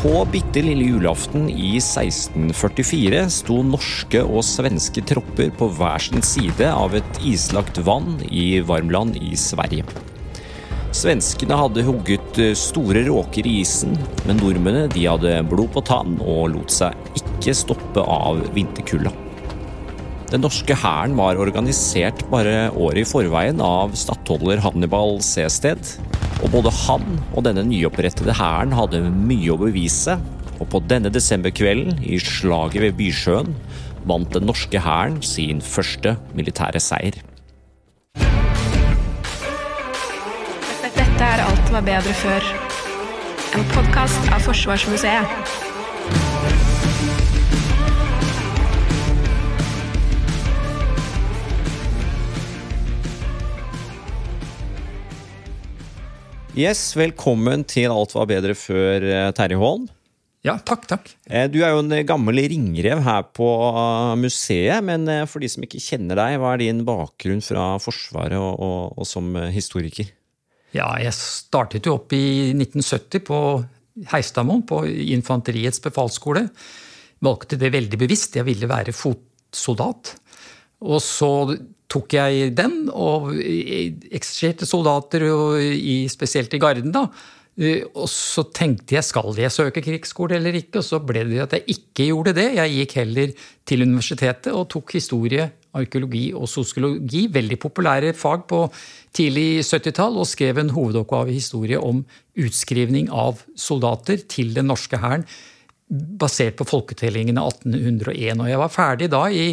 På bitte lille julaften i 1644 sto norske og svenske tropper på hver sin side av et islagt vann i Varmland i Sverige. Svenskene hadde hugget store råker i isen, men nordmennene de hadde blod på tann og lot seg ikke stoppe av vinterkulda. Den norske hæren var organisert bare året i forveien av stattholder Hannibal Sested, og både han og denne nyopprettede hæren hadde mye å bevise, og på denne desemberkvelden, i slaget ved Bysjøen, vant den norske hæren sin første militære seier. Dette er Alt var bedre før. En podkast av Forsvarsmuseet. Yes, Velkommen til Alt var bedre før, eh, Terje Holm. Ja, takk, takk. Eh, du er jo en gammel ringrev her på eh, museet, men for de som ikke kjenner deg, hva er din bakgrunn fra Forsvaret og, og, og som historiker? Ja, jeg startet jo opp i 1970 på Heistadmoen, på Infanteriets befalsskole. Valgte det veldig bevisst. Jeg ville være fotsoldat. Og så tok jeg den, og eksersjerte soldater, i, spesielt i Garden. da. Eh, og så tenkte jeg skal jeg søke krigsskole eller ikke, og så ble det at jeg ikke gjorde det. Jeg gikk heller til universitetet og tok historie, arkeologi og sosiologi, veldig populære fag på tidlig 70-tall, og skrev en hovedoppgave i historie om utskrivning av soldater til den norske hæren basert på folketellingen av 1801. Og jeg var ferdig da i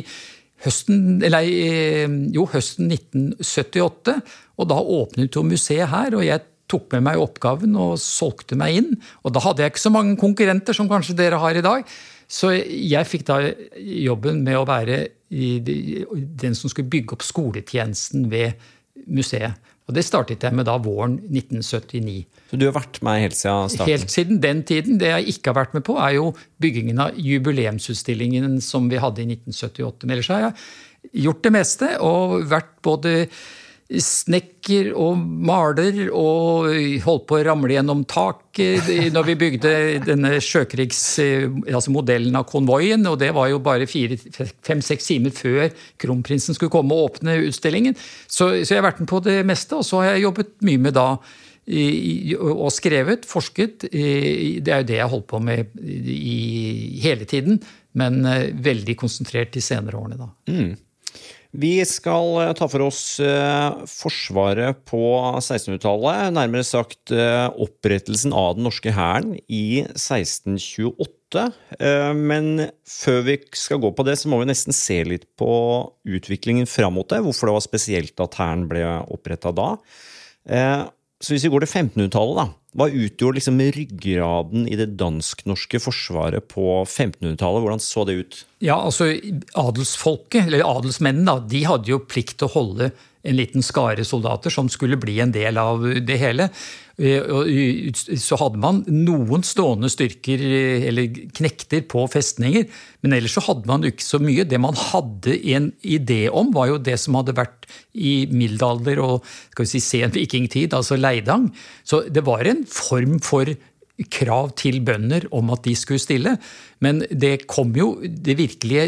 høsten, eller, eh, jo, høsten 1978. Og da åpnet jo museet her, og jeg tok med meg oppgaven og solgte meg inn. Og da hadde jeg ikke så mange konkurrenter som kanskje dere har i dag. Så jeg fikk da jobben med å være den som skulle bygge opp skoletjenesten ved museet. Og det startet jeg med da våren 1979. Så du har vært med helt siden starten? Helt siden den tiden. Det jeg ikke har vært med på, er jo byggingen av jubileumsutstillingen som vi hadde i 1978. Men ellers har jeg gjort det meste og vært både snekker og maler og holdt på å ramle gjennom taket når vi bygde denne sjøkrigs... Altså modellen av konvoien. Og det var jo bare fem-seks timer før kronprinsen skulle komme og åpne utstillingen. Så, så, jeg har vært med på det meste, og så har jeg jobbet mye med da og skrevet, forsket. Det er jo det jeg har holdt på med i hele tiden, men eh, veldig konsentrert de senere årene, da. Mm. Vi skal eh, ta for oss eh, Forsvaret på 1600-tallet, nærmere sagt eh, opprettelsen av den norske hæren i 1628. Men før vi skal gå på det, så må vi nesten se litt på utviklingen fram mot det. Hvorfor det var spesielt at hæren ble oppretta da. Så hvis vi går til 1500-tallet, da. Hva utgjorde liksom ryggraden i det dansk-norske forsvaret på 1500-tallet? Hvordan så det ut? Ja, altså Adelsfolket, eller adelsmennene, de hadde jo plikt til å holde en liten skare soldater som skulle bli en del av det hele. Eh, så hadde man noen stående styrker, eh, eller knekter, på festninger. Men ellers så hadde man ikke så mye. Det man hadde en idé om, var jo det som hadde vært i middelalder og skal vi si, sen vikingtid, altså Leidang. Så det var en form for krav til bønder om at de skulle stille. Men det kom jo det virkelige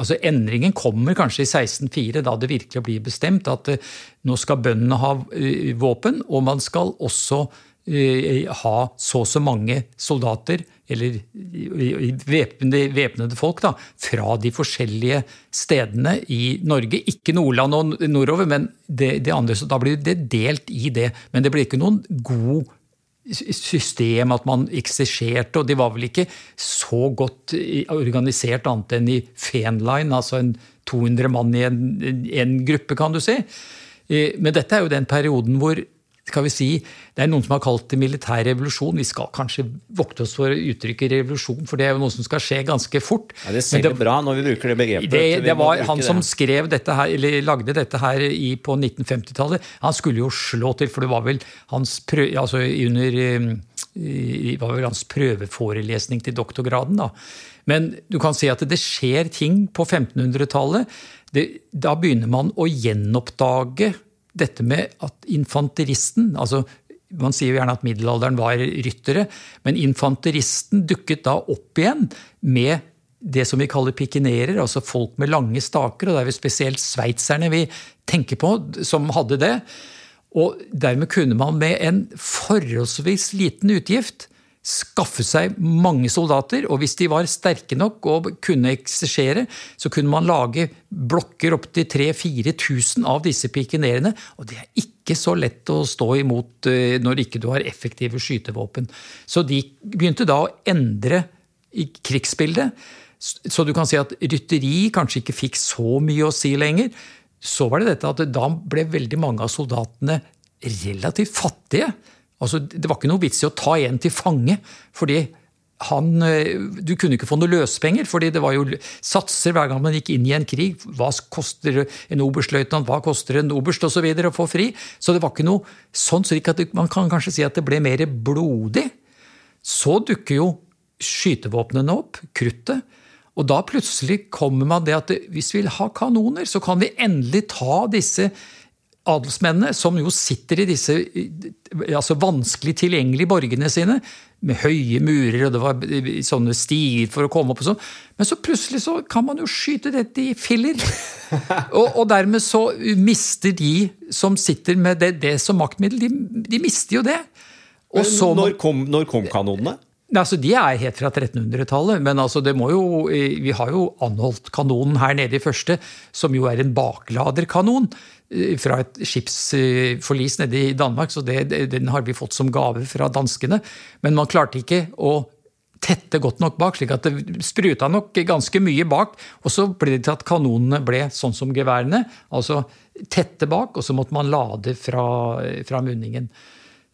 altså Endringen kommer kanskje i 1604, da det virkelig blir bestemt at eh, nå skal bøndene ha eh, våpen, og man skal også eh, ha så og så mange soldater, eller væpnede folk, da, fra de forskjellige stedene i Norge. Ikke Nordland og nordover, men det, det andre. Så da blir det delt i det. Men det blir ikke noen god system, at man eksersjerte. Og de var vel ikke så godt organisert annet enn i Fenline, altså en 200 mann i en, en gruppe, kan du si. Eh, men dette er jo den perioden hvor skal vi si, Det er noen som har kalt det militær revolusjon. Vi skal kanskje vokte oss for uttrykket revolusjon, for det er jo noe som skal skje ganske fort. Ja, det selger bra når vi bruker det begrepet. Det, det var Han som skrev dette her, eller lagde dette her i, på 1950-tallet, han skulle jo slå til, for det var vel hans, prøv, altså under, var vel hans prøveforelesning til doktorgraden. da. Men du kan si at det skjer ting på 1500-tallet. Da begynner man å gjenoppdage dette med at infanteristen, altså Man sier jo gjerne at middelalderen var ryttere, men infanteristen dukket da opp igjen med det som vi kaller pikinerer, altså folk med lange staker. Og det er vel spesielt sveitserne vi tenker på som hadde det. Og dermed kunne man med en forholdsvis liten utgift skaffe seg mange soldater. Og hvis de var sterke nok og kunne eksersere, så kunne man lage blokker opptil 3000-4000 av disse pikenerene, Og det er ikke så lett å stå imot eh, når ikke du har effektive skytevåpen. Så de begynte da å endre krigsbildet. Så du kan si at rytteri kanskje ikke fikk så mye å si lenger. Så var det dette at da ble veldig mange av soldatene relativt fattige. Altså, det var ikke noe vits i å ta en til fange, fordi han, eh, du kunne ikke få noe løspenger, fordi det var jo satser hver gang man gikk inn i en krig. Hva koster en oberstløytnant, hva koster en oberst osv. å få fri? Så det var ikke noe sånn, så man kan kanskje si at det ble mer blodig. Så dukker jo skytevåpnene opp, kruttet. Og da plutselig kommer man det at hvis vi vil ha kanoner, så kan vi endelig ta disse adelsmennene, som jo sitter i disse altså vanskelig tilgjengelige borgene sine, med høye murer, og det var sånne stier for å komme opp og sånn. Men så plutselig så kan man jo skyte dette i filler. og, og, dermed så mister de som sitter med det, det som maktmiddel, de, de, mister jo det. når, kom, når kom kanonene? Altså, De er helt fra 1300-tallet, men altså, det må jo, vi har jo anholdt-kanonen her nede i første, som jo er en bakladerkanon eh, fra et skipsforlis nede i Danmark. så det, Den har vi fått som gave fra danskene. Men man klarte ikke å tette godt nok bak, slik at det spruta nok ganske mye bak. Og så ble det til at kanonene ble sånn som geværene, altså tette bak, og så måtte man lade fra, fra munningen.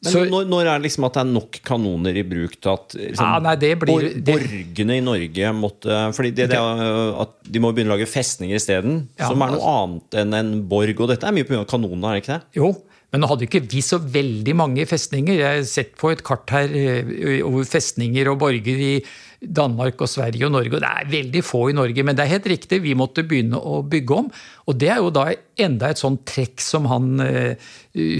Men så, når, når, er det liksom at det er nok kanoner i bruk til at liksom, ja, nei, blir, bor, borgene i Norge måtte fordi det, det, at De må begynne å lage festninger isteden, ja, som er noe altså, annet enn en borg. Og dette er mye pga. kanonene, er det ikke det? Jo, men nå hadde ikke vi så veldig mange festninger. Jeg har sett på et kart her eh, over festninger og borger i Danmark og Sverige og Norge. og Det er veldig få i Norge, men det er helt riktig, vi måtte begynne å bygge om. Og det er jo da enda et sånt trekk som han eh,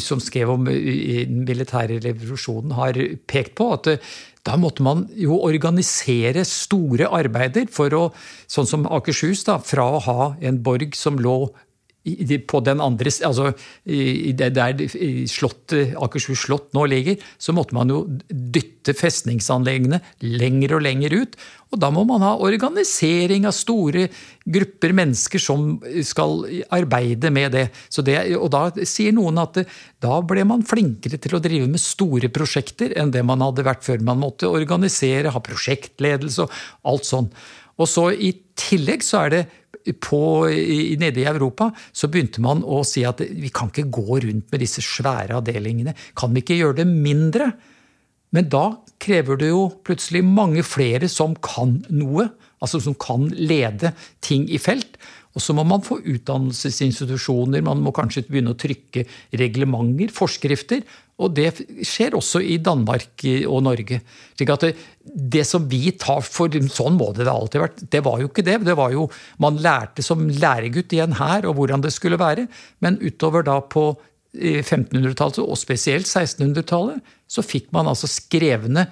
som skrev om den militære revolusjonen, har pekt på. at eh, da måtte man jo organisere store arbeider for å, sånn som Akershus, da, fra å ha en borg som lå på den andre altså Der slottet, Akershus slott nå ligger, så måtte man jo dytte festningsanleggene lenger og lenger ut. Og da må man ha organisering av store grupper mennesker som skal arbeide med det. det og da sier noen at det, da ble man flinkere til å drive med store prosjekter enn det man hadde vært før. Man måtte organisere, ha prosjektledelse og alt sånn. Og så i tillegg så er det på, nede i Europa så begynte man å si at vi kan ikke gå rundt med disse svære avdelingene. Kan vi ikke gjøre det mindre? Men da krever det jo plutselig mange flere som kan noe. Altså som kan lede ting i felt. Og så må man få utdannelsesinstitusjoner, man må kanskje begynne å trykke reglementer, forskrifter. Og det skjer også i Danmark og Norge. Slik at det, det, som vi tar for Sånn må det da alltid vært. Det var jo ikke det. det var jo, Man lærte som læregutt i en hær og hvordan det skulle være. Men utover da på 1500-tallet, og spesielt 1600-tallet, så fikk man altså skrevne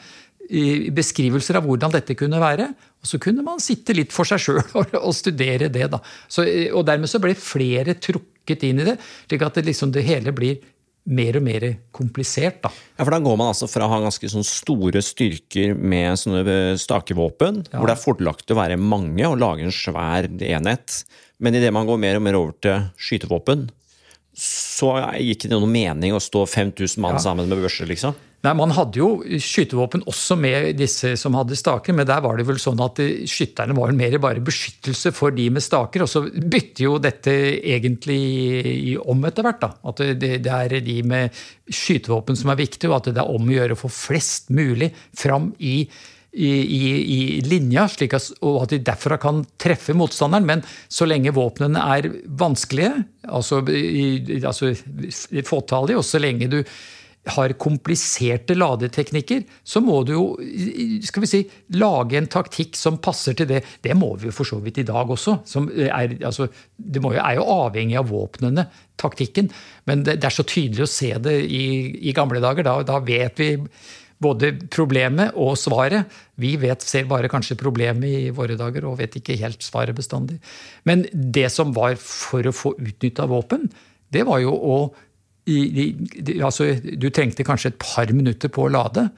beskrivelser av hvordan dette kunne være. Og så kunne man sitte litt for seg sjøl og studere det. da. Så, og dermed så ble flere trukket inn i det, slik at det, liksom, det hele blir mer og mer komplisert. Da. Ja, for Da går man altså fra å ha ganske sånn store styrker med sånne eh, stakevåpen, ja. hvor det er fordelaktig å være mange og lage en svær enhet. Men idet man går mer og mer over til skytevåpen, så gikk det noen mening å stå 5000 mann ja. sammen med børser, liksom? Nei, Man hadde jo skytevåpen også med disse som hadde staker, men der var det vel sånn at skytterne var mer bare beskyttelse for de med staker. Og så bytter jo dette egentlig om etter hvert. da. At det, er de med skytevåpen som er viktige, og at det er om å gjøre å få flest mulig fram i i, i, linja, at, og at de derfra kan treffe motstanderen. Men så lenge våpnene er vanskelige, altså, altså fåtallige, og så lenge du har kompliserte ladeteknikker, så må du jo skal vi si, lage en taktikk som passer til det. Det må vi jo for så vidt i dag også. Er, altså, det jo, er jo avhengig av våpnene, taktikken. Men det, det, er så tydelig å se det i, i gamle dager. Da, da vet vi både problemet og svaret. Vi vet, ser bare kanskje problemet i våre dager og vet ikke helt svaret bestandig. Men det som var for å få utnytta våpen, det var jo å i, i, altså, Du trengte kanskje et par minutter på å lade.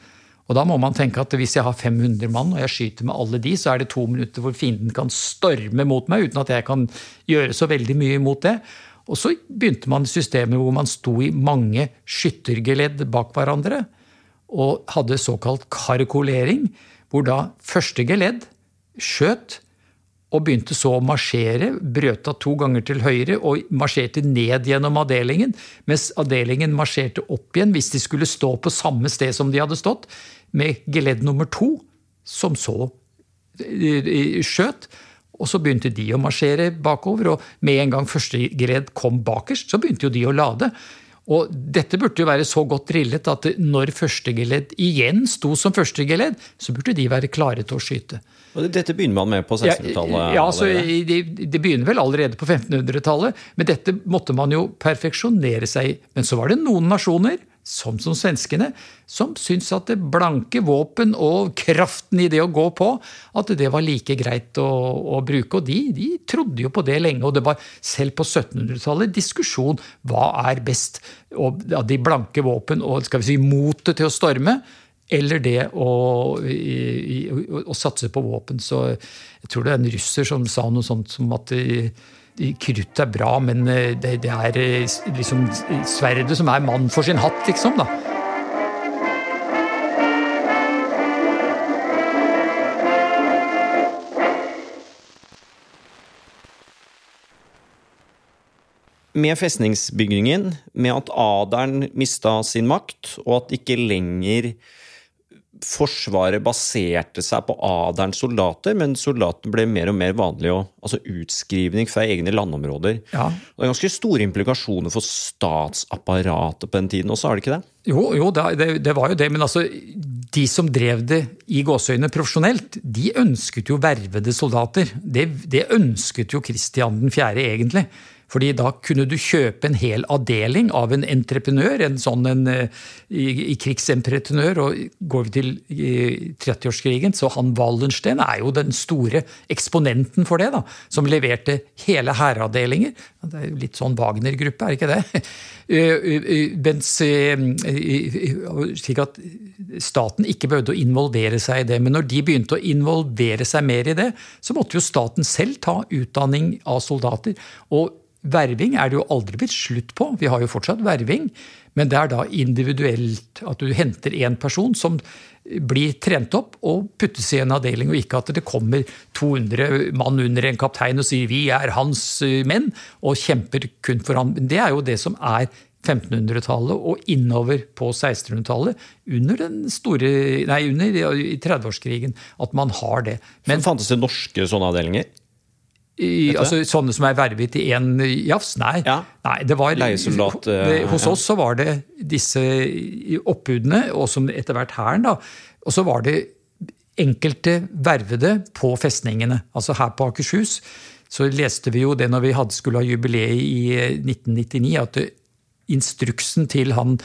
Og da må man tenke at hvis jeg har 500 mann og jeg skyter med alle de, så er det to minutter hvor fienden kan storme mot meg uten at jeg kan gjøre så veldig mye imot det. Og så begynte man systemet hvor man sto i mange skyttergeledd bak hverandre og hadde såkalt karkolering, hvor da første geledd skjøt og begynte så å marsjere, brøt av to ganger til høyre og marsjerte ned gjennom avdelingen, mens avdelingen marsjerte opp igjen hvis de skulle stå på samme sted som de hadde stått, med geledd nummer to, som så eh, eh, skjøt. Og så begynte de å marsjere bakover, og med en gang første geledd kom bakerst, så begynte jo de å lade. Og dette burde jo være så godt drillet at når førstegeledd igjen sto som førstegeledd, så burde de være klare til å skyte. Og Dette begynner man med på 1600-tallet? Ja, ja det, de begynner vel allerede på 1500-tallet. Men dette måtte man jo perfeksjonere seg i. Men så var det noen nasjoner, som som svenskene, som syntes at det blanke våpen og kraften i det å gå på, at det var like greit å, å bruke. Og de, de, trodde jo på det lenge. Og det var selv på 1700-tallet diskusjon hva er best av de blanke våpen og skal vi si, motet til å storme eller det å, i, å, å, satse på våpen. Så jeg tror det er en russer som sa noe sånt som at krutt er bra, men eh, det, det er eh, liksom sverdet som er mann for sin hatt, liksom. da. Med festningsbyggingen, med at adelen mista sin makt, og at ikke lenger Forsvaret baserte seg på adelens soldater, men soldaten ble mer og mer vanlig. Og, altså utskrivning fra egne landområder. Ja. Det er ganske store implikasjoner for statsapparatet på den tiden også, har det ikke det? Jo, jo det, det, var jo det. Men altså, de som drev det i gåseøynene profesjonelt, de ønsket jo vervede soldater. Det, det ønsket jo Kristian 4., egentlig. Fordi da kunne du kjøpe en hel avdeling av en entreprenør, en sånn en, eh, i, i krigsentreprenør. Og går vi til 30-årskrigen, så han Wallenstein er jo den store eksponenten for det. da, Som leverte hele hæravdelinger. Det er jo litt sånn Wagner-gruppe, er ikke det? Mens, slik at staten ikke behøvde å involvere seg i det. Men når de begynte å involvere seg mer i det, så måtte jo staten selv ta utdanning av soldater. og Verving er det jo aldri blitt slutt på. Vi har jo fortsatt verving. Men det er da individuelt. At du henter én person som blir trent opp og puttes i en avdeling, og ikke at det kommer 200 mann under en kaptein og sier 'vi er hans eh, menn', og kjemper kun for han. Det er jo det som er 1500-tallet og innover på 1600-tallet, under den store, nei, under 30-årskrigen, at man har det. Men Fantes det norske sånne avdelinger? I, altså, sånne som er vervet i én jafs? Nei. Ja. nei det var, Leiesoldat. Uh, hos oss så var det disse oppbudene, og som etter hvert hæren. Og så var det enkelte vervede på festningene. Altså her på Akershus så leste vi jo det når vi hadde, skulle ha jubileet i 1999, eh, at instruksen til han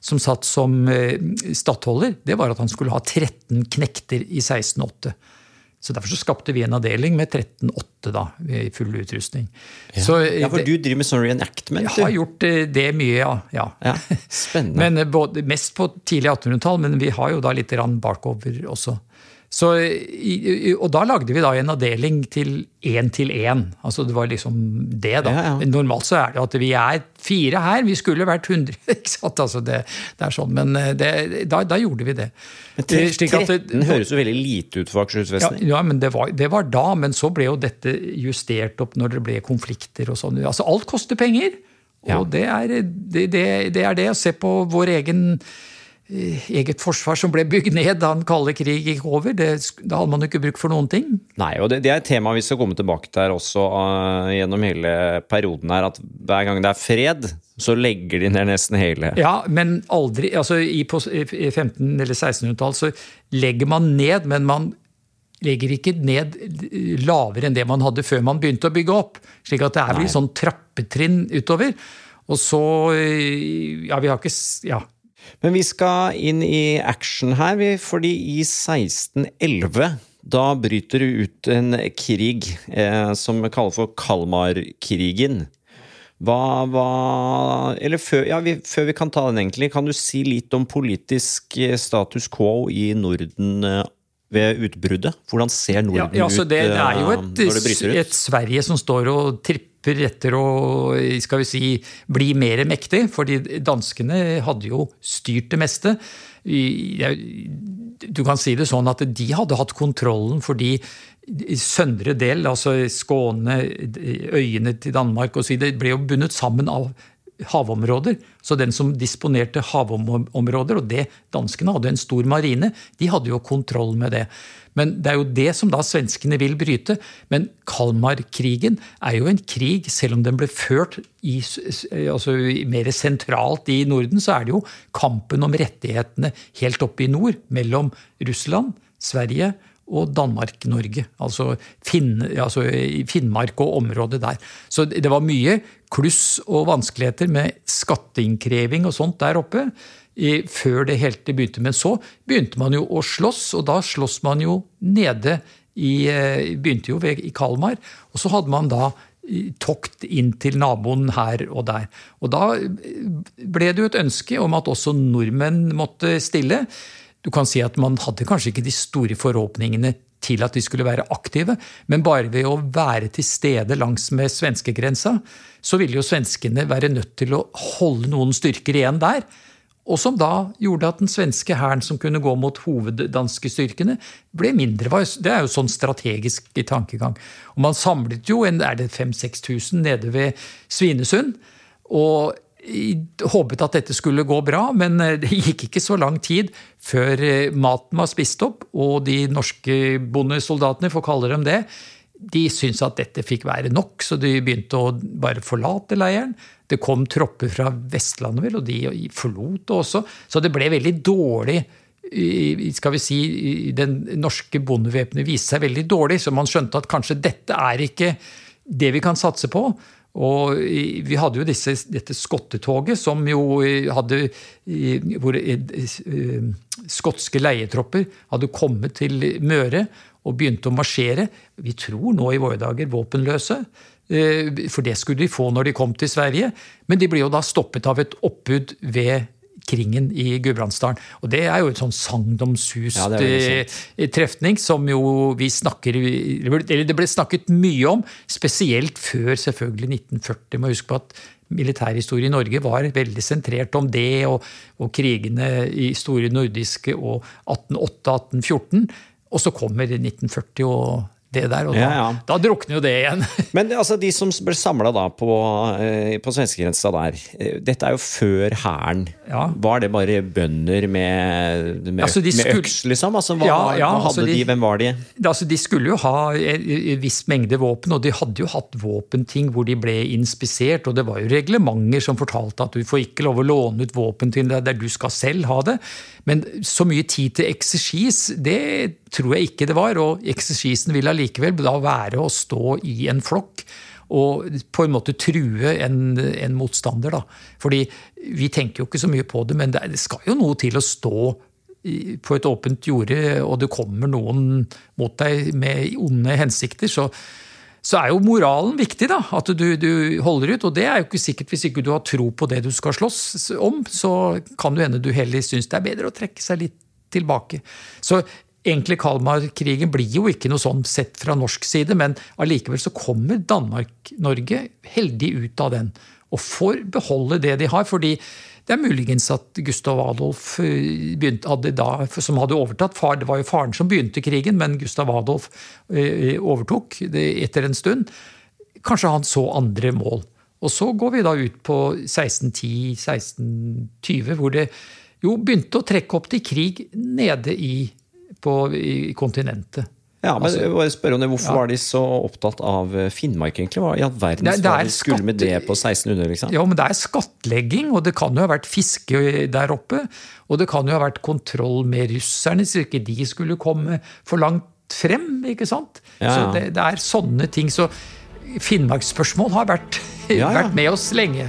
som satt som uh, stattholder, det var at han skulle ha 13 knekter i 1608. Så Derfor så skapte vi en avdeling med 13-8 da, i full utrustning. Ja. Så, ja, For du driver med sånn reenactment? Jeg har gjort eh, det mye, ja. ja. ja spennende. men eh, både, Mest på tidlig 1800-tall, men vi har jo da litt bakover også. Så, og da lagde vi da en avdeling til én til én. Altså det var liksom det, da. Ja, ja. Normalt så er det at vi er fire her, vi skulle vært 100. ikke sant? Altså det, det er sånn, Men eh, det, da, da, gjorde vi det. Men 13 høres jo veldig lite ut for Akershus festning. Ja, ja, men det var, det var, da. Men så ble jo dette justert opp når det ble konflikter og sånn. Altså alt koster penger. Og det er det, det, er det se på vår egen eget forsvar som ble bygd ned da den kalde krig gikk over. Det, da hadde man jo ikke bruk for noen ting. Nei, og det, det er et tema vi skal komme tilbake til her også uh, gjennom hele perioden her. At hver gang det er fred, så legger de ned nesten hele. Ja, men aldri altså i, på, i 1500- eller 1600-tall så legger man ned, men man legger ikke ned lavere enn det man hadde før man begynte å bygge opp. Slik at det er vel sånn trappetrinn utover. Og så Ja, vi har ikke Ja. Men vi skal inn i action her, fordi i 1611 da bryter det ut en krig eh, som kaller for Kalmarkrigen. Hva, hva Eller før, ja, vi, før vi kan ta den, egentlig, kan du si litt om politisk eh, status quo i Norden eh, ved utbruddet? Hvordan ser Norden ja, altså det, ut det er jo et, når det bryter ut? et Sverige som står og tripper etter å skal vi si, bli mer mektig. fordi danskene hadde jo styrt det meste. Du kan si det sånn at de hadde hatt kontrollen fordi søndre del, altså Skåne, øyene til Danmark osv., ble jo bundet sammen av havområder. Så den som disponerte havområder, og det danskene hadde en stor marine, de hadde jo kontroll med det. Men det er jo det som da svenskene vil bryte. Men Kalmarkrigen er jo en krig, selv om den ble ført i, altså mer sentralt i Norden, så er det jo kampen om rettighetene helt oppe i nord, mellom Russland, Sverige og Danmark-Norge. Altså, Finn, altså Finnmark og området der. Så det var mye kluss og vanskeligheter med skatteinnkreving og sånt der oppe i, før det helt begynte. Men så begynte man jo å slåss, og da slåss man jo nede i eh, Begynte jo ved, i Kalmar. Og så hadde man da tokt inn til naboen her og der. Og da ble det jo et ønske om at også nordmenn måtte stille. Du kan si at man hadde kanskje ikke de store forhåpningene til at de skulle være aktive, men bare ved å være til stede langs med svenskegrensa, så ville jo svenskene være nødt til å holde noen styrker igjen der. Og som da gjorde at den svenske hæren som kunne gå mot hoveddanske styrkene, ble mindre. Det er jo sånn strategisk i tankegang. Og man samlet jo en, er det 5000-6000 nede ved Svinesund. og håpet at dette skulle gå bra, men eh, det gikk ikke så lang tid før eh, maten var spist opp, og de norske bondesoldatene, for å kalle dem det, de syntes at dette fikk være nok, så de begynte å bare forlate leiren. Det kom tropper fra Vestlandet, vel, og de forlot det også. Så det ble veldig dårlig skal vi si, Den norske bondevæpnet viste seg veldig dårlig, så man skjønte at kanskje dette er ikke det vi kan satse på. Og vi hadde jo disse, dette skottetoget som jo hadde Hvor skotske leietropper hadde kommet til Møre og begynte å marsjere. Vi tror nå i våre dager våpenløse. Eh, for det skulle de få når de kom til Sverige. Men de ble jo da stoppet av et oppbud ved Kringen i Gudbrandsdalen. Og det er jo et sånn sagnomsust ja, eh, trefning som jo vi snakker Eller det ble snakket mye om, spesielt før selvfølgelig 1940. Må huske på at militærhistorie i Norge var veldig sentrert om det, og, og krigene i store nordiske og 1808-1814. Og så kommer 1940 og det der, og da, ja, ja. da drukner jo det igjen. Men altså, de som ble samla på, eh, på svenskegrensa der, eh, dette er jo før hæren. Ja. Var det bare bønder med, med, altså, med skulle, øks, liksom? Altså, hva, hva hadde altså, de, Hvem var de? Altså, de skulle jo ha en viss mengde våpen, og de hadde jo hatt våpenting hvor de ble inspisert, og det var jo reglementer som fortalte at du får ikke lov å låne ut våpen til deg der du skal selv ha det. Men så mye tid til eksersis, det tror jeg ikke det var. Og eksersisen vil allikevel da være å stå i en flokk og på en måte true en, en motstander. Da. Fordi vi tenker jo ikke så mye på det, men det skal jo noe til å stå på et åpent jorde, og det kommer noen mot deg med onde hensikter. så så er jo moralen viktig, da. At du, du, holder ut. Og det er jo ikke sikkert hvis ikke du har tro på det du skal slåss om, så kan det hende du heller syns det er bedre å trekke seg litt tilbake. Så egentlig Kalmar-krigen blir jo ikke noe sånn sett fra norsk side, men allikevel så kommer Danmark-Norge heldig ut av den. Og får beholde det de har. fordi det er muligens at Gustav Adolf, eh, hadde da, som hadde overtatt far, Det var jo faren som begynte krigen, men Gustav Adolf eh, overtok det etter en stund. Kanskje han så andre mål. Og så går vi da ut på 1610-1620, hvor det Jo, begynte å trekke opp til krig nede i, på, i kontinentet. Ja, men altså, bare spør om det, Hvorfor ja. var de så opptatt av eh, Finnmark, egentlig? Hva i all verden de skulle med det på 1600? liksom? Ja, men Det er skattlegging, og det kan jo ha vært fiske der oppe. Og det kan jo ha vært kontroll med russerne, så ikke de skulle komme for langt frem. ikke sant? Ja, ja. Så det, det, er sånne ting. Så Finnmarksspørsmål har vært, vært med oss lenge.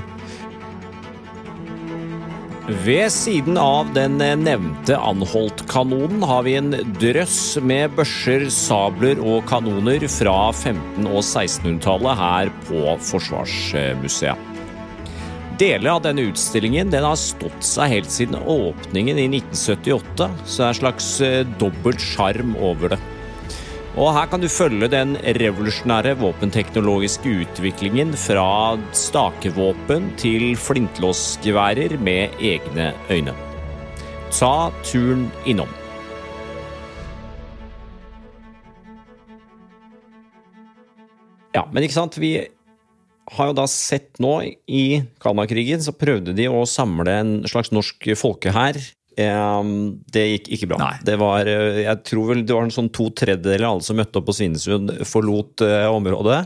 Ved siden av den nevnte Anholt-kanonen har vi en drøss med børser, sabler og kanoner fra 1500- og 1600-tallet her på Forsvarsmuseet. Deler av denne utstillingen den har stått seg helt siden åpningen i 1978, så det er en slags eh, dobbelt sjarm over det. Og her kan du følge den revolusjonære våpenteknologiske utviklingen fra stakevåpen til flintlåsgeværer med egne øyne. Ta turen innom. Ja, men ikke sant, vi har jo da sett nå i Kalmarkrigen så prøvde de å samle en slags norsk folkehær det gikk ikke bra. Nei. Det var, eh, jeg tror vel det var en sånn to tredjedeler av alle som møtte opp på Svinesund, forlot uh, området.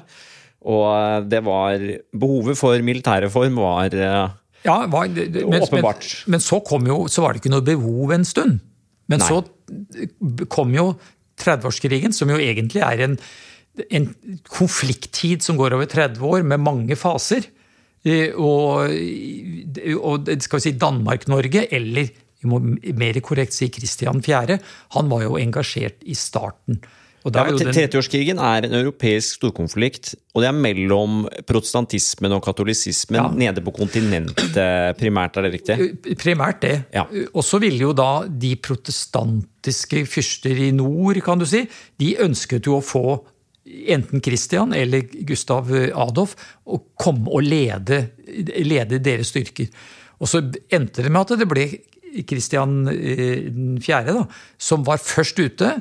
Og det var Behovet for militærreform var ja, var, det, det, men, åpenbart. Men, men, så, kom jo, så var det ikke noe behov en stund. Men Nei. så kom jo 30-årskrigen, som jo egentlig er en, en konflikttid som går over 30 år, med mange faser. Og, og skal vi si Danmark-Norge, eller vi må mer korrekt si Kristian 4., han var jo engasjert i starten. Ja, 30-årskrigen er en europeisk storkonflikt, og det er mellom protestantismen og katolisismen ja. nede på kontinentet primært, er det riktig? Primært det. Ja. Og så ville jo da de protestantiske fyrster i nord, kan du si, de ønsket jo å få enten Kristian eller Gustav Adolf å komme og lede, lede deres styrker. Og så endte det med at det ble Kristian 4., eh, da, som var først ute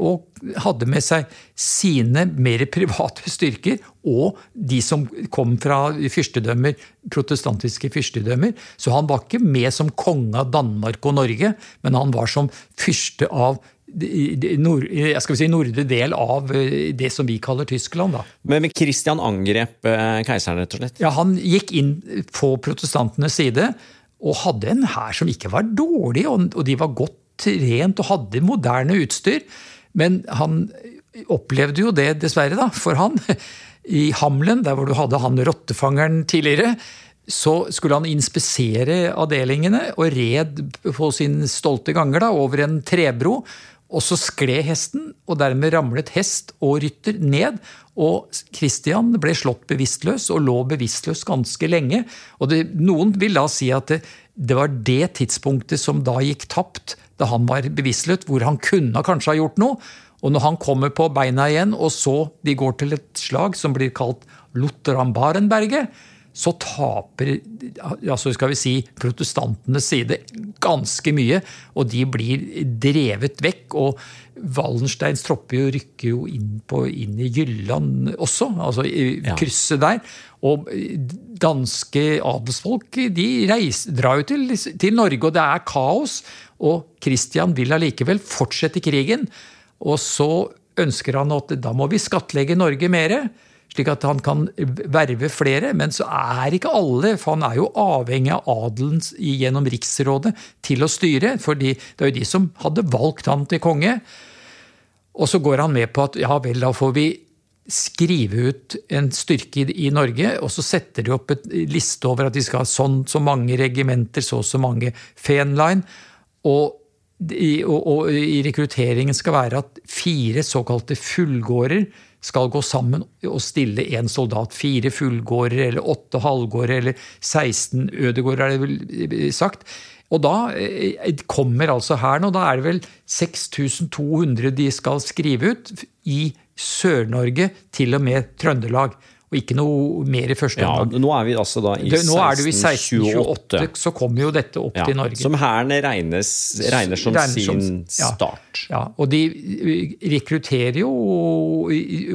og hadde med seg sine mer private styrker og de som kom fra fyrstedømmer, protestantiske fyrstedømmer. Så han var ikke med som konge av Danmark og Norge, men han var som fyrste av nord, jeg skal si nordre del av eh, det som vi kaller Tyskland. Da. Men Kristian angrep eh, keiseren, rett og slett? Ja, Han gikk inn på protestantenes side og hadde en hær som ikke var dårlig, og de var godt trent og hadde moderne utstyr. Men han opplevde jo det, dessverre, da, for han. I Hamlen, der hvor du hadde han rottefangeren tidligere, så skulle han inspisere avdelingene og red på sin stolte ganger da, over en trebro. Og så skled hesten, og dermed ramlet hest og rytter ned. Og Christian ble slått bevisstløs og lå bevisstløs ganske lenge. Og det, Noen vil da si at det, det, var det tidspunktet som da gikk tapt, da han var bevisstløs, hvor han kunne kanskje ha gjort noe. Og når han kommer på beina igjen, og så de går til et slag som blir kalt Lutterambarenberget, så taper altså skal vi si, protestantenes side ganske mye. Og de blir drevet vekk. Og Wallensteins tropper rykker jo inn, på, inn i Jylland også, altså i krysset der. Og danske adelsfolk de reiser, drar jo til, til Norge, og det er kaos. Og Kristian vil allikevel fortsette krigen. Og så ønsker han at da må vi skattlegge Norge mere slik at han kan verve flere. Men så er ikke alle, for han er jo avhengig av adelen gjennom riksrådet til å styre. For det er jo de som hadde valgt han til konge. Og så går han med på at ja vel, da får vi skrive ut en styrke i Norge, og så setter de opp et liste over at de skal ha sånn så mange regimenter, så så mange Fenline. Og og, og i rekrutteringen skal være at fire såkalte fullgårder skal gå sammen og stille én soldat. Fire fullgårder, eller åtte halvgårder, eller 16 ødegårder, er det vel sagt. Og da eh, kommer altså her nå, da er det vel 6200 de skal skrive ut i Sør-Norge, til og med Trøndelag. Og ikke noe mer i første Ja, omgang. nå er vi altså da i Det- Nå er du i 1628. 1628, så kommer jo dette opp Ja, til Norge. som hæren regnes, regner som Regner som- sin ja. start. Ja, og de eh, rekrutterer jo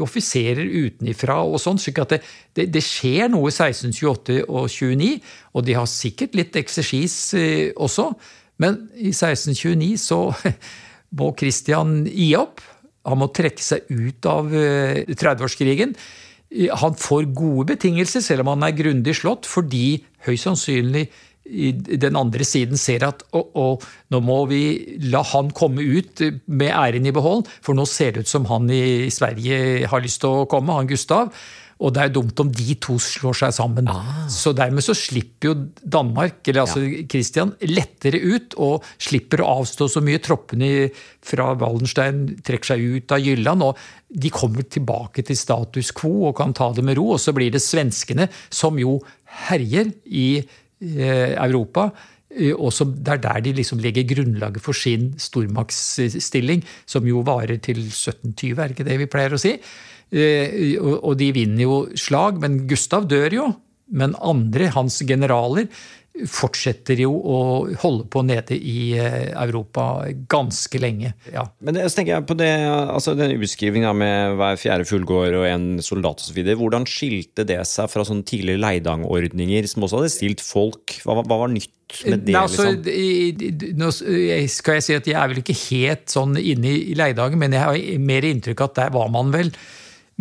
offiserer utenifra og sånn, slik at det, det, det skjer noe i 1628 og 29, og de har sikkert litt eksersis eh, også, men i 1629 så må Christian gi opp. Han må trekke seg ut av eh, 30-årskrigen. Han får gode betingelser, selv om han er grundig slått, fordi høyst sannsynlig den andre siden ser at å, å, nå må vi la han komme ut med æren i behold, for nå ser det ut som han i Sverige har lyst til å komme, han Gustav. Og det er dumt om de to slår seg sammen. Så dermed så slipper jo Danmark, eller altså Christian, lettere ut, og slipper å avstå så mye. Troppene fra Wallenstein trekker seg ut av Jylland, og de kommer tilbake til status quo og kan ta det med ro. Og så blir det svenskene, som jo herjer i eh, Europa. eh, Og som, det er der de liksom legger grunnlaget for sin stormaktsstilling, som jo varer til 1720, er det ikke det vi pleier å si? Eh, og de vinner jo slag, men Gustav dør jo. Men andre, hans generaler, fortsetter jo å holde på nede i eh, Europa ganske lenge. Ja. Men det, så tenker jeg på det, altså den ubeskrivinga med hver fjerde fullgård og en soldat osv. Hvordan skilte det seg fra sånne tidligere leidangordninger som også hadde stilt folk? Hva, hva var nytt med det? Nei, altså, liksom? nå skal jeg si at jeg er vel ikke helt sånn inne i i Leidagen, men jeg har mer inntrykk av at der var man vel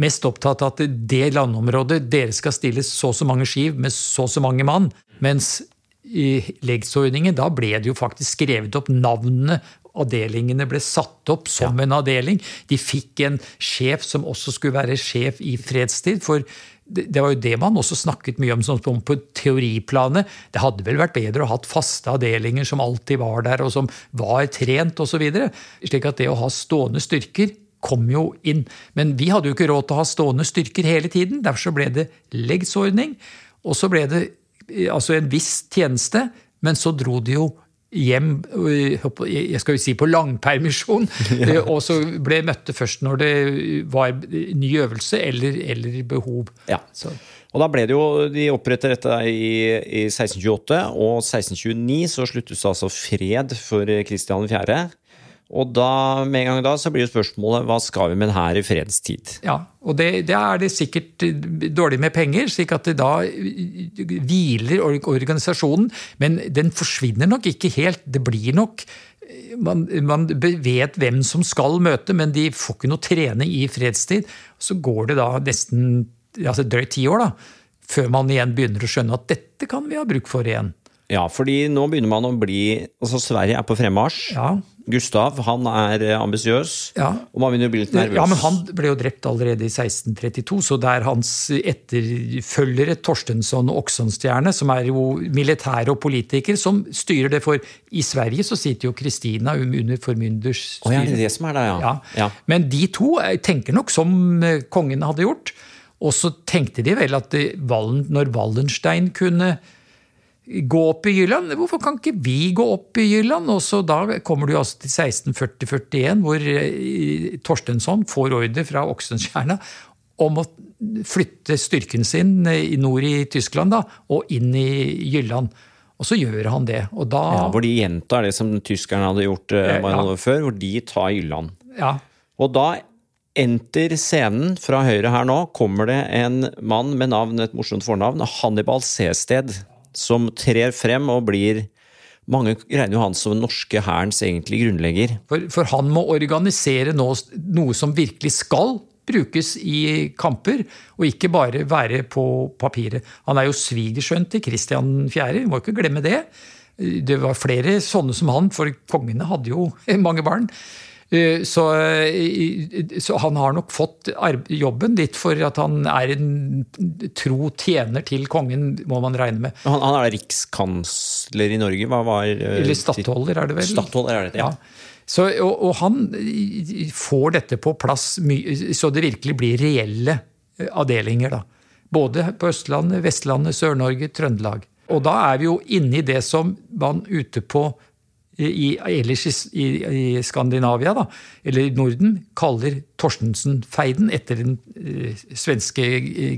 mest opptatt av at det landområdet, dere skal stille så og så mange skiv med så og så mange mann. Mens i legdsordningen, da ble det jo faktisk skrevet opp navnene. Avdelingene ble satt opp som en avdeling. De fikk en sjef som også skulle være sjef i fredstid. for det var jo det man også snakket mye om sånn på teoriplanet. Det hadde vel vært bedre å ha hatt faste avdelinger som alltid var der, og som var trent osv. Slik at det å ha stående styrker kom jo inn. Men vi hadde jo ikke råd til å ha stående styrker hele tiden. Derfor så ble det leggsordning. Og så ble det eh, altså en viss tjeneste, men så dro de jo hjem øh, jeg skal jo si på langpermisjon, Ja. og så ble møtte først når det var ny øvelse eller, eller behov. Ja. Og da ble det jo, De oppretter dette i, i 1628, og 1629 så sluttes det altså fred for Kristian 4. Og da, med en gang da så blir jo spørsmålet hva skal vi med den her i fredstid? ja, og det, det er det sikkert øh, dårlig med penger, slik at det da øh, hviler organisasjonen. Men den forsvinner nok ikke helt. Det blir nok øh, man, man vet hvem som skal møte, men de får ikke noe trening i fredstid. Så går det da nesten altså drøyt ti år da, før man igjen begynner å skjønne at dette kan vi ha bruk for igjen. Ja, fordi nå begynner man å bli altså Sverige er på fremmarsj. Ja. Gustav han er eh, ambisiøs, Ja. og man begynner å bli litt nervøs. Ja, men Han ble jo drept allerede i 1632, så det er hans etterfølgere, Torstensson og Oksonstjerne, som er jo militære og politikere, som styrer det. For i Sverige så sitter jo Kristina under formynders Å, ja, det er det som er det, ja. Ja. Ja. Men de to eh, tenker nok som eh, kongen hadde gjort. Og så tenkte de vel at Wallen, når Wallenstein kunne gå opp i Jylland, hvorfor kan ikke vi gå opp i Jylland? Og så Da kommer du altså til 1640-41, hvor eh, Torstensson får ordre fra Oxenstierna om å flytte styrken sin eh, i nord i Tyskland da, og inn i Jylland. Og så gjør han det. Og da Ja, hvor de gjentar det som tyskerne hadde gjort eh, Ja. år før, hvor de tar Jylland. ja, Og da enter scenen fra høyre her nå, kommer det en mann med navn, et morsomt fornavn, Hannibal Sested, som trer frem og blir mange regner jo han som den norske hærens egentlige grunnlegger. For, for han må organisere nå noe som virkelig skal brukes i kamper, og ikke bare være på papiret. Han er jo svigersønn til Kristian 4., vi må ikke glemme det. Det var flere sånne som han, for kongene hadde jo mange barn. Eh, Så, eh, så han har nok fått jobben litt for at han er en tro tjener til kongen, må man regne med. Han, han er rikskansler i Norge. Hva var eh, Eller stattholder, er det vel? Stattholder er det, ja. Ja. Så, og, og han får dette på plass så det virkelig blir reelle avdelinger. Da. Både på Østlandet, Vestlandet, Sør-Norge, Trøndelag. Og da er vi jo inne i det som man ute på i, ellers i, i, i, Skandinavia, da, eller Norden, kaller Torstensen-feiden etter den uh, svenske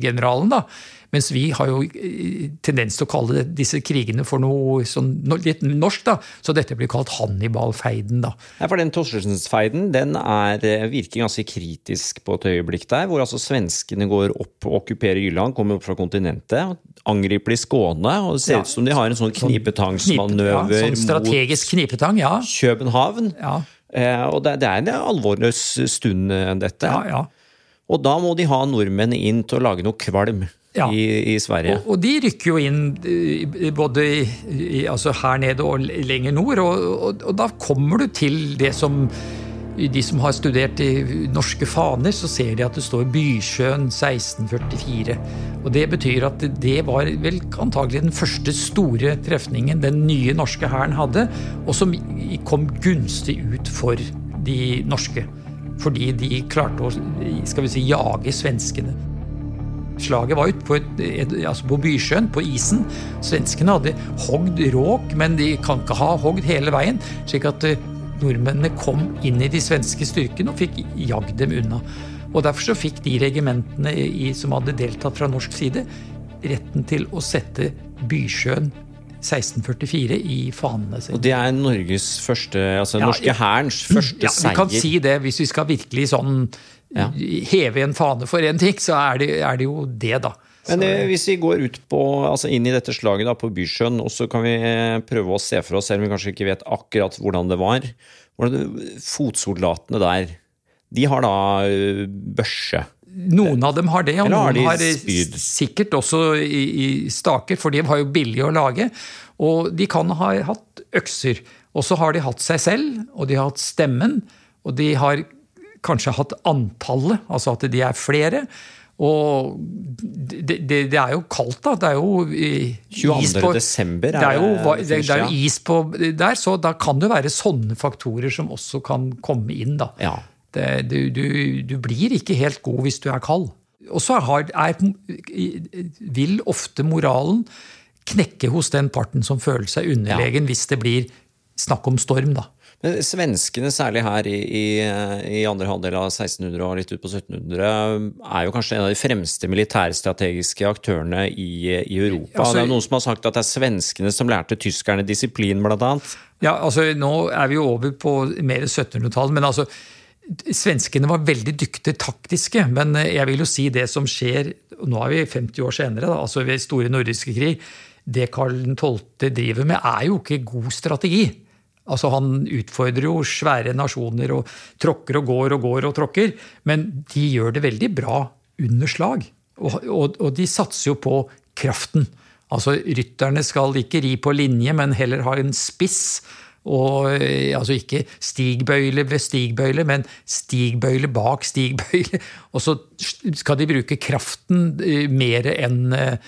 generalen. da, mens vi har jo eh, tendens til å kalle disse krigene for noe sånn, litt norsk, da. Så dette blir kalt Hannibal-feiden, da. Ja, for den Torstensens-feiden den er, eh, virker ganske kritisk på et øyeblikk der, hvor altså svenskene går opp og okkuperer Jylland, kommer opp fra kontinentet, angriper de Skåne, og det ser ut som de har en sånn, sånn knipetangsmanøver ja, sånn strategisk knipetang, ja. København. Ja. Eh, og det, det, er en alvorløs stund, dette. Ja, ja. Og da må de ha nordmenn inn til å lage noe kvalm ja. i, i, Sverige. Og, og, de rykker jo inn både i, altså her nede og lenger nord. Og, og, og, da kommer du til det som de som har studert i norske faner, så ser de at det står Bysjøen 1644. Og det betyr at det var vel antagelig den første store trefningen den nye norske hæren hadde, og som kom gunstig ut for de norske. Fordi de klarte å skal vi si, jage svenskene. Slaget var ute på, altså på Bysjøen, på isen. Svenskene hadde hogd råk, men de kan ikke ha hogd hele veien. slik at eh, nordmennene kom inn i de svenske styrkene og fikk jagd dem unna. Og Derfor så fikk de regimentene i, som hadde deltatt fra norsk side, retten til å sette Bysjøen 1644 i fanene sine. Og det er Norges første, altså ja, norske hærens første ja, seier? Vi kan si det, hvis vi skal virkelig sånn ja. heve en fane for én ting, så er det, er det, jo det, da. Men det, hvis vi går ut på, altså inn i dette slaget da, på Bysjøen, og så kan vi eh, prøve å se for oss, selv om vi kanskje ikke vet akkurat hvordan det var hvordan det, Fotsoldatene der, de har da uh, børse. Noen av dem har det, og noen har, spyd? sikkert også i, i, staker, for de var jo billige å lage. Og de kan ha hatt økser. Og så har de hatt seg selv, og de har hatt stemmen, og de har kanskje hatt antallet, altså at de er flere. Og det, det, det, er jo kaldt, da. Det er jo is På, desember er det, er jo, det, er jo is på der, så da kan det være sånne faktorer som også kan komme inn, da. Ja. Du, du, du, blir ikke helt god hvis du er kald. Og så vil ofte moralen knekke hos den parten som føler seg underlegen, ja. hvis det blir snakk om storm, da. Men svenskene, særlig her i, i, i andre halvdel av 1600 og litt ut på 1700, er jo kanskje en av de fremste militærstrategiske aktørene i, i Europa. Altså, det er noen som har sagt at det er svenskene som lærte tyskerne disiplin, blant annet. Ja, altså nå er vi jo over på mer 1700-tall, men altså Svenskene var veldig dyktige taktiske, men jeg vil jo si det som skjer Nå er vi 50 år senere, da, altså ved store nordiske krig. Det Karl 12. driver med, er jo ikke god strategi. Altså Han utfordrer jo svære nasjoner og tråkker og går og går og tråkker. Men de gjør det veldig bra under slag. Og, og, og de satser jo på kraften. Altså Rytterne skal ikke ri på linje, men heller ha en spiss og eh, altså ikke stigbøyle ved stigbøyle, men stigbøyle bak stigbøyle. Og så skal de bruke kraften eh, mer enn eh,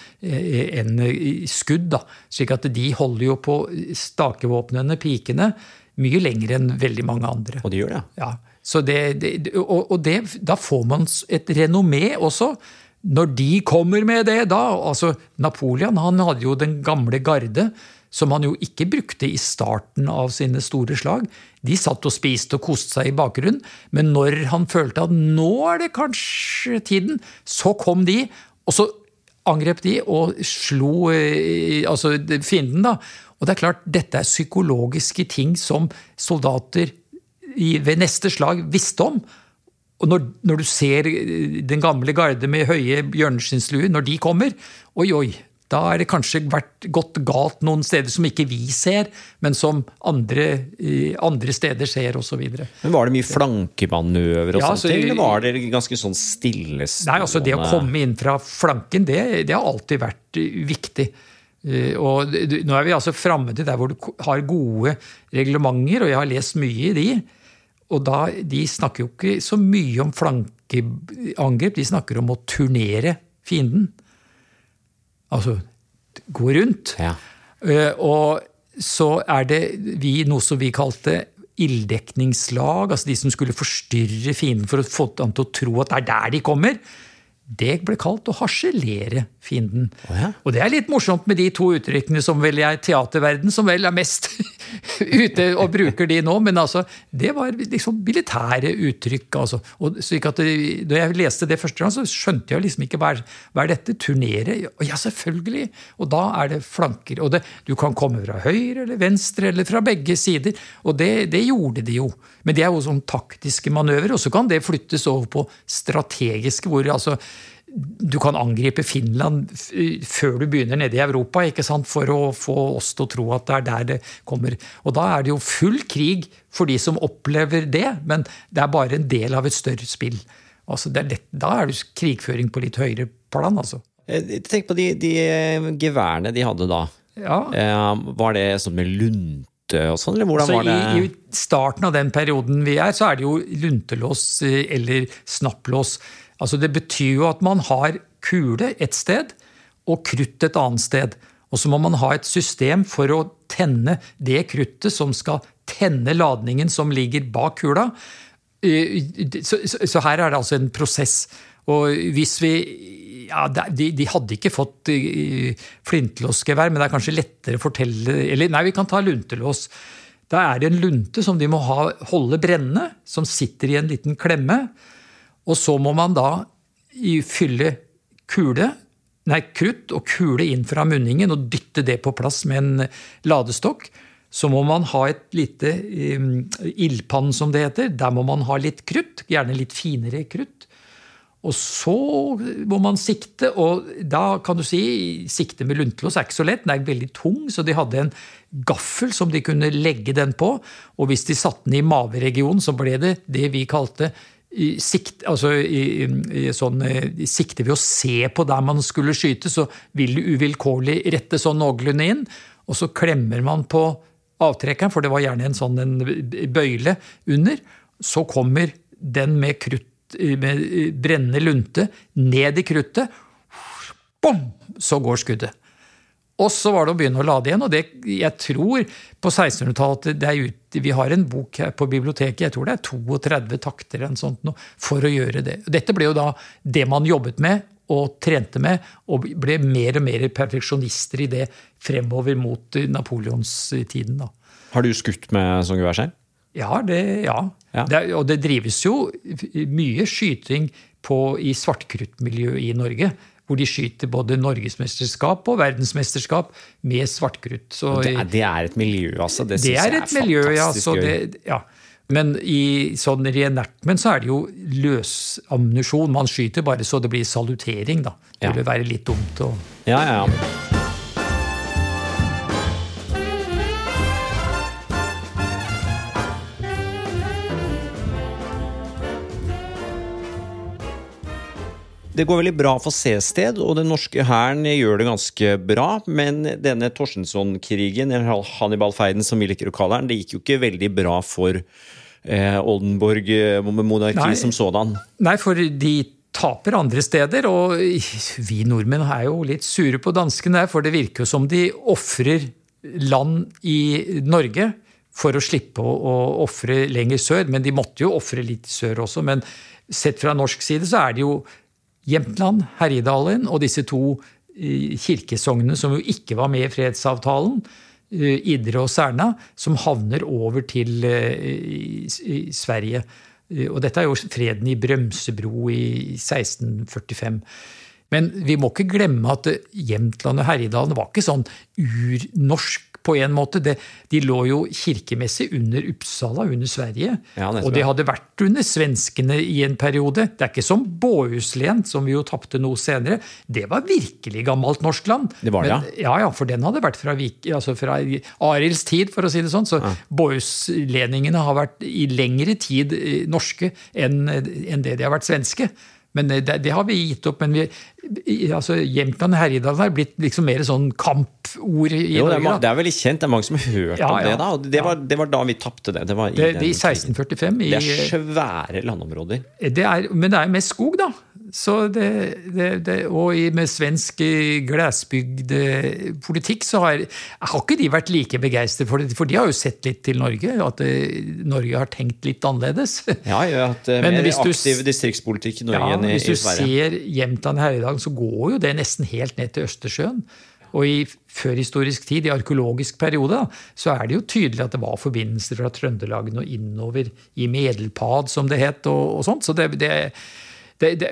en skudd. Da. Slik at de holder jo på stakevåpnene, pikene, mye lenger enn veldig mange andre. Og de gjør det? Ja. Det, det, og, og det, da får man et renommé også. Når de kommer med det da altså Napoleon han hadde jo den gamle garde som han jo ikke brukte i starten av sine store slag. De satt og spiste og koste seg i bakgrunnen, men når han følte at nå er det kanskje tiden, så kom de, og så angrep de og slo eh, altså fienden, da. Og det er klart, dette er psykologiske ting som soldater ved neste slag visste om. Og når, når du ser den gamle garde med høye bjørneskinnsluer, når de kommer Oi, oi, da er det kanskje vært gått galt noen steder som ikke vi ser, men som andre, andre steder ser, osv. Men Var det mye flankemanøver og ja, sånt, eller var det ganske sånn stillestående Nei, altså Det å komme inn fra flanken, det, det har alltid vært eh, viktig. Eh, og Nå er vi altså framme til der hvor du har gode reglementer, og jeg har lest mye i de. Og da, De snakker jo ikke så mye om flankeangrep, de snakker om å turnere fienden. Altså gå rundt. Ja. Uh, og så er det vi noe som vi kalte ilddekningslag, altså de som skulle forstyrre fienden for å få ham til å tro at det er der de kommer. Det ble kalt å harselere fienden. Oh, ja. Og det er litt morsomt med de to uttrykkene som vel er teaterverden som vel er mest ute og bruker de nå. Men altså, det var liksom militære uttrykk. Altså. Og slik at da jeg leste det første gang, så skjønte jeg liksom ikke hva er, hva er dette. Turnere? Ja, selvfølgelig! Og da er det flanker. Og det, du kan komme fra høyre eller venstre eller fra begge sider. Og det, det gjorde de jo. Men det er jo sånn taktiske manøver. Og så kan det flyttes over på strategiske, hvor altså du kan angripe Finland før du begynner nede i Europa ikke sant? for å få oss til å tro at det er der det kommer. Og da er det jo full krig for de som opplever det, men det er bare en del av et større spill. Altså er lett, da er det krigføring på litt høyere plan, altså. Eh, Tenk på de, de eh, geværene de hadde da. Ja. Eh, Var det sånn med lunte og sånn, eller hvordan Så var det? i, I starten av den perioden vi er, så er det jo luntelås eller snapplås. Altså Det betyr jo at man har kule et sted og krutt et annet sted. Og så må man ha et system for å tenne det kruttet som skal tenne ladningen som ligger bak kula. Eh, Så, her er det altså en prosess. Og hvis vi ja, de, de hadde ikke fått eh, flintlåsgevær, men det er kanskje lettere å fortelle Eller nei, vi kan ta luntelås. Da er det en lunte som de må ha, holde brennende, som sitter i en liten klemme. Og så må man da fylle kule, nei, krutt og kule inn fra munningen og dytte det på plass med en ladestokk. Så må man ha et lite um, ildpann, som det heter. Der må man ha litt krutt, gjerne litt finere krutt. Og så må man sikte, og da kan du si sikte med luntelås er ikke så lett. Den er veldig tung, så de hadde en gaffel som de kunne legge den på. Og hvis de satte den i maveregionen, så ble det det vi kalte i sikt, altså i, i, sånn, i, sikte ved å se på der man skulle skyte, så vil du uvilkårlig rette sånn noenlunde inn. Og så klemmer man på avtrekkeren, for det var gjerne en sånn en bøyle under. Så kommer den med krutt med brennende lunte ned i kruttet. Bom! Så går skuddet. Og så var det å begynne å lade igjen. Og det, jeg tror på 1600-tallet det er ut, Vi har en bok her på biblioteket, jeg tror det er 32 takter eller sånt nå, for å gjøre det. Dette ble jo da det man jobbet med og trente med, og ble mer og mer perfeksjonister i det fremover mot napoleonstiden. da. Har du skutt med sånn gevær selv? Ja, det, ja. Ja. Det, og det drives jo mye skyting på, i svartkruttmiljøet i Norge. Hvor de skyter både norgesmesterskap og verdensmesterskap med svartkrutt. Så Det er, det er et miljø, altså. Det, det er et miljø, ja. det, ja. Men i sånn reenactment så er det jo løsammunisjon. Man skyter bare så det blir salutering, da. Det Ja. ville være litt dumt å Ja, ja, Det går veldig bra for Sested, og den norske hæren gjør det ganske bra. Men denne Torstensson-krigen, eller Hannibal-feiden som vi liker å kalle den, det gikk jo ikke veldig bra for eh, Oldenborg-monarkiet som sådan. Nei, for de taper andre steder, og vi nordmenn er jo litt sure på danskene for det virker jo som de ofrer land i Norge for å slippe å ofre lenger sør. Men de måtte jo ofre litt sør også. Men sett fra norsk side så er det jo Jämtland, Herjedalen og disse to eh, kirkesognene som jo ikke var med i fredsavtalen, eh, Idre og Serna, som havner over til eh, Sverige. Og dette er jo freden i Brømsebro i 1645. Men vi må ikke glemme at Jämtland og Herjedalen var ikke sånn urnorsk på en måte. Det, de lå jo kirkemessig under Uppsala, under Sverige. Ja, og de hadde vært under svenskene i en periode. Det er ikke som Båhuslen, som vi jo tapte noe senere. Det var virkelig gammelt norsk land. Det var det, Men, ja, ja, for den hadde vært fra, Vik, altså fra Arilds tid, for å si det sånn. Så Båhuslendingene har vært i lengre tid eh, norske enn enn det de har vært svenske. Men eh, det, det har vi gitt opp. Men vi, altså, Jämtland og Herjedalen har blitt liksom mer sånn kampord i Jo, det, Norge. det er veldig kjent, det er mange som har hørt Ja, om det. ja. da, det var, det var da vi tapte det. Det var i Det, det, I 1645. I, Det er svære landområder. Det er, men det er mest skog, da. Så det, det, det, og med svensk eh, eh, politikk så har, har ikke de vært like begeistret for det. For de har jo sett litt til Norge, at Norge har tenkt litt annerledes. Ja, jeg har hatt mer aktiv distriktspolitikk i Norge ja, enn i, Sverige. Hvis du ser Jämtland Herjedalen, så går jo det nesten helt ned til Østersjøen. Og i førhistorisk tid, i arkeologisk periode, så er det jo tydelig at det var forbindelser fra Trøndelagen og innover i Medelpad, som det het, og, og sånt. Så det, det det, det,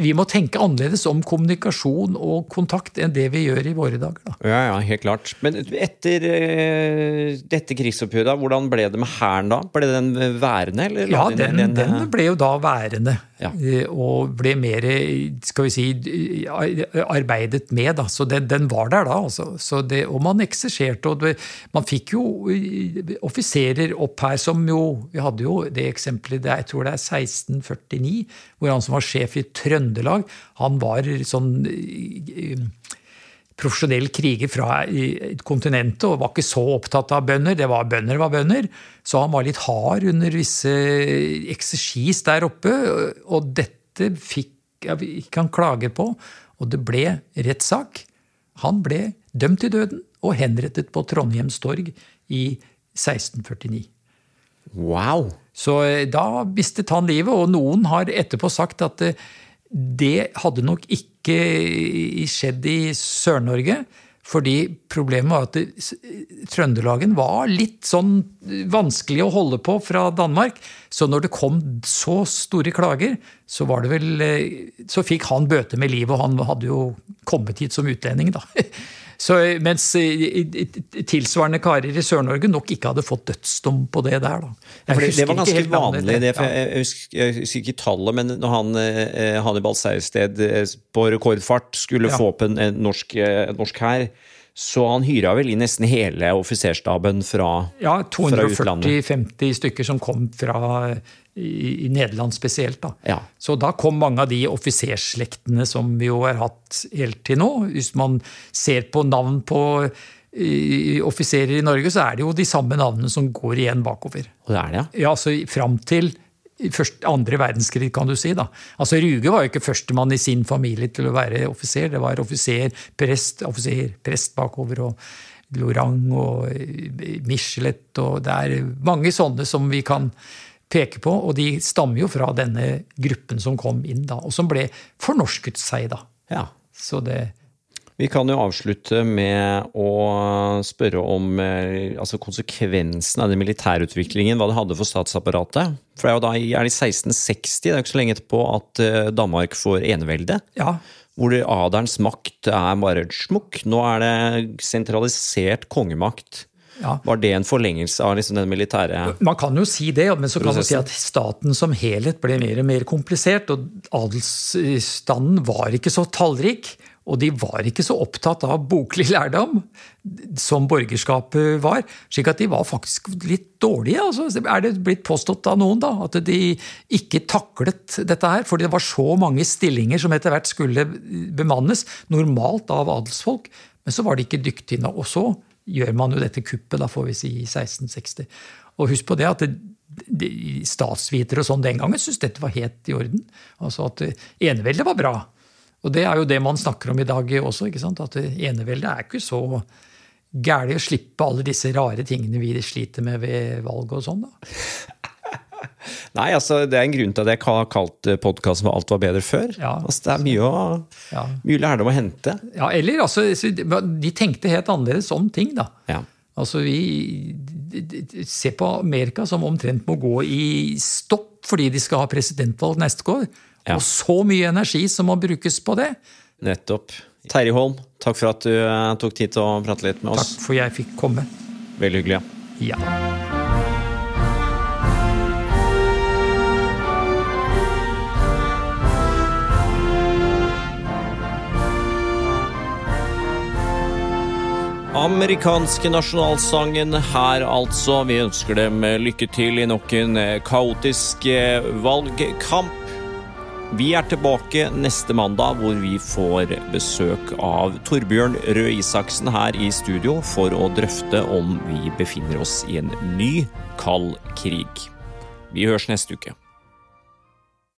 vi må tenke annerledes om kommunikasjon og kontakt enn det vi gjør i våre dager. Da. Ja, ja, helt klart. Men etter uh, dette krigsoppgjøret, hvordan ble det med Hæren da? Ble den værende? Eller ja, den, den, den, eh, ble jo da værende. Ja. Uh, og ble mer, skal vi si, arbeidet med, da. Så den, den var der da, altså. Så det, og man ekserserte, og det, man fikk jo offiserer opp her som jo Vi hadde jo det eksempelet, jeg tror det er 1649, hvor han som var sjef i Trøndelag, han var sånn eh, profesjonell kriger fra kontinentet og var ikke så opptatt av bønder. Det var Bønder var bønder. Så han var litt hard under visse eksersis der oppe. Og dette fikk ikke han klage på, og det ble rettssak. Han ble dømt til døden og henrettet på Trondheims torg i 1649. Wow! Så eh, da mistet han livet, og noen har etterpå sagt at eh, det hadde nok ikke skjedd i Sør-Norge. Fordi problemet var at Trøndelagen var litt sånn vanskelig å holde på fra Danmark. Så når det kom så store klager, så vel eh, Så fikk han bøte med livet, og han hadde jo kommet hit som utlending, da. Så, mens tilsvarende karer i Sør-Norge nok ikke hadde fått dødsdom på det der. Da. Det var ganske vanlig, det, for jeg, husker, jeg, husker, ikke tallet, men når han, eh, Hannibal Sausted eh, på rekordfart skulle ja. få opp en, en norsk, eh, norsk hær, så han hyra vel inn nesten hele offiserstaben fra, utlandet. ja, 240-50 stykker som kom fra i, i Nederland spesielt. Da. Ja. Så da kom mange av de offiserslektene som vi jo har hatt helt til nå. Hvis man ser på navn på offiserer i Norge, så er det jo de samme navnene som går igjen bakover. Og det er det, ja? Ja, altså Fram til først, andre verdenskrig, kan du si. da. Altså Ruge var jo ikke førstemann i sin familie til å være offiser. Det var offiser, prest, offiser, prest bakover. og Lorang og Michelet og Det er mange sånne som vi kan peker på, og de stammer jo fra denne gruppen som kom inn da, og som ble fornorsket seg, da. Ja. Så det vi kan jo avslutte med å spørre om eh, altså konsekvensen av den militærutviklingen, hva det hadde for statsapparatet. For det er jo da er det 1660, det er jo ikke så lenge etterpå, at eh, Danmark får enevelde. Ja. Hvor adelens makt er bare smukk. Nå er det sentralisert kongemakt. Ja. Var det en forlengelse av liksom den militære Man kan jo si det, men så kan man si at staten som helhet ble mer og mer komplisert. Og adelsstanden var ikke så tallrik. Og de var ikke så opptatt av boklig lærdom som borgerskapet var. slik at de var faktisk litt dårlige. Altså, er det blitt påstått av noen da, at de ikke taklet dette her? Fordi det var så mange stillinger som etter hvert skulle bemannes, normalt av adelsfolk. Men så var de ikke dyktige nok. Og så gjør man jo dette kuppet, da får vi si, i 1660. Og husk på det at det, de, statsvitere og sånn den gangen syntes dette var helt i orden. Altså at eneveldet var bra. Og det er jo det man snakker om i dag også. ikke sant? At eneveldet er ikke så gærent å slippe alle disse rare tingene vi sliter med ved valget og sånn. da. Nei, altså det er en grunn til at jeg har kalt podkasten for 'Alt var bedre før'. Ja. Altså, det er mye, å, ja. mye lærdom å hente. Ja, eller altså, de tenkte helt annerledes om ting, da. Ja. Altså, vi ser på Amerika som omtrent må gå i stopp fordi de skal ha presidentvalg neste år. Ja. Og så mye energi som må brukes på det. Nettopp. Terje Holm, takk for at du eh, tok tid til å prate litt med oss. Takk for jeg fikk komme. Veldig hyggelig. Ja. ja. Amerikanske nasjonalsangen her, altså. Vi ønsker dem lykke til i nok en eh, kaotisk eh, valgkamp. Vi er tilbake neste mandag, hvor vi får besøk av Torbjørn Røe Isaksen her i studio for å drøfte om vi befinner oss i en ny kald krig. Vi høres neste uke.